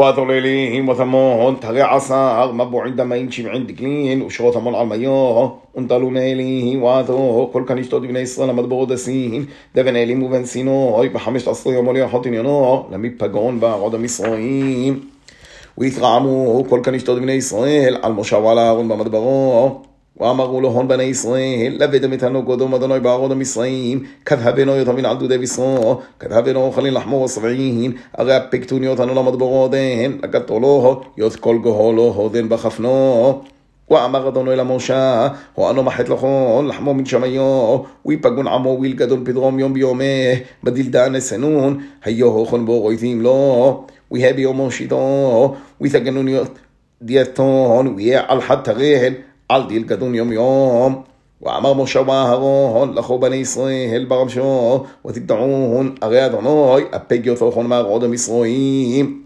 وذليلهم وثمون تغي عصار مبوعين دمين شبعين دكلين وشروط مول عميوه انطلوا ميليه واثو كل كان يشتود بني إسرائيل مدبغو دسين دفن إليم وبن سينو بحمشت عصر يوم وليا حوتين ينو لم يبقون بعود مصرين ויתרעמו כל כאן ישתות בני ישראל על משה ועל אהרון במדברו ואמרו לו הון בני ישראל, לבדם את הנוגודום אדוני בארון המצרים, כתבנו יתמין על דודי בשרו, כתבנו אוכלין לחמור השבעין, הרי הפקטוניות אנו למדברו עודן, לקטו לו, יות כל גהו לו הודן בחפנו. ואמר אדוני למשה, הואנו מחט לכון, לחמו מן שמיו, ויפגון עמו וילגדון פדרום יום ביומה, בדלדן אסנון, היו הוכן בו רויתים לו, ויהא ביומו שידו, ויתגנוניות דיאטון, ויהיה על חד תרהל, על דיל גדון יום יום. ואמר משה ואהרון לכו בני ישראל ברמשו ותדעון הרי אדוני הפג יותוכון מהרעוד המסרועים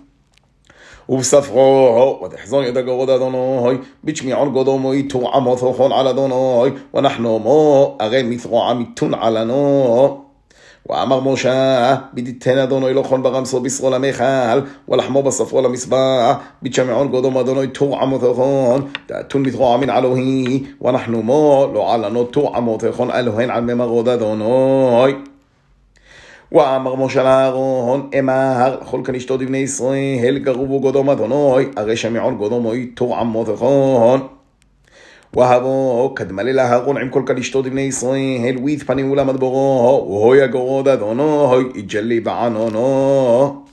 ובספרו ותחזון יד הגרוד אדוני בתשמיעון גודומוי תורעמו תוכון על אדוני ונחנו מו הרי מתרועע מיתון עלנו ואמר משה, בדיתן אדוני לחון ברמסו בשרו למיכל, ולחמו בספרו למזבח, בתשמעון גודום אדוני תור עמותכון, דעתון מתרוע מן אלוהי, ואנחנו מו, לא עלנו תור עמותכון אלוהן על ממרוד אדוני. ואמר משה לאהרון, אמר, לכל כאן אשתו דבני ישראל, גרובו גודום אדוני, הרי שמעון גודומוי תור עמותכון. وهبو كدمل لهارون عم كل كدشتو دبني إسرائيل ويث بني ولا مدبرو وهو يقرود أدونو هاي يجلي بعنونو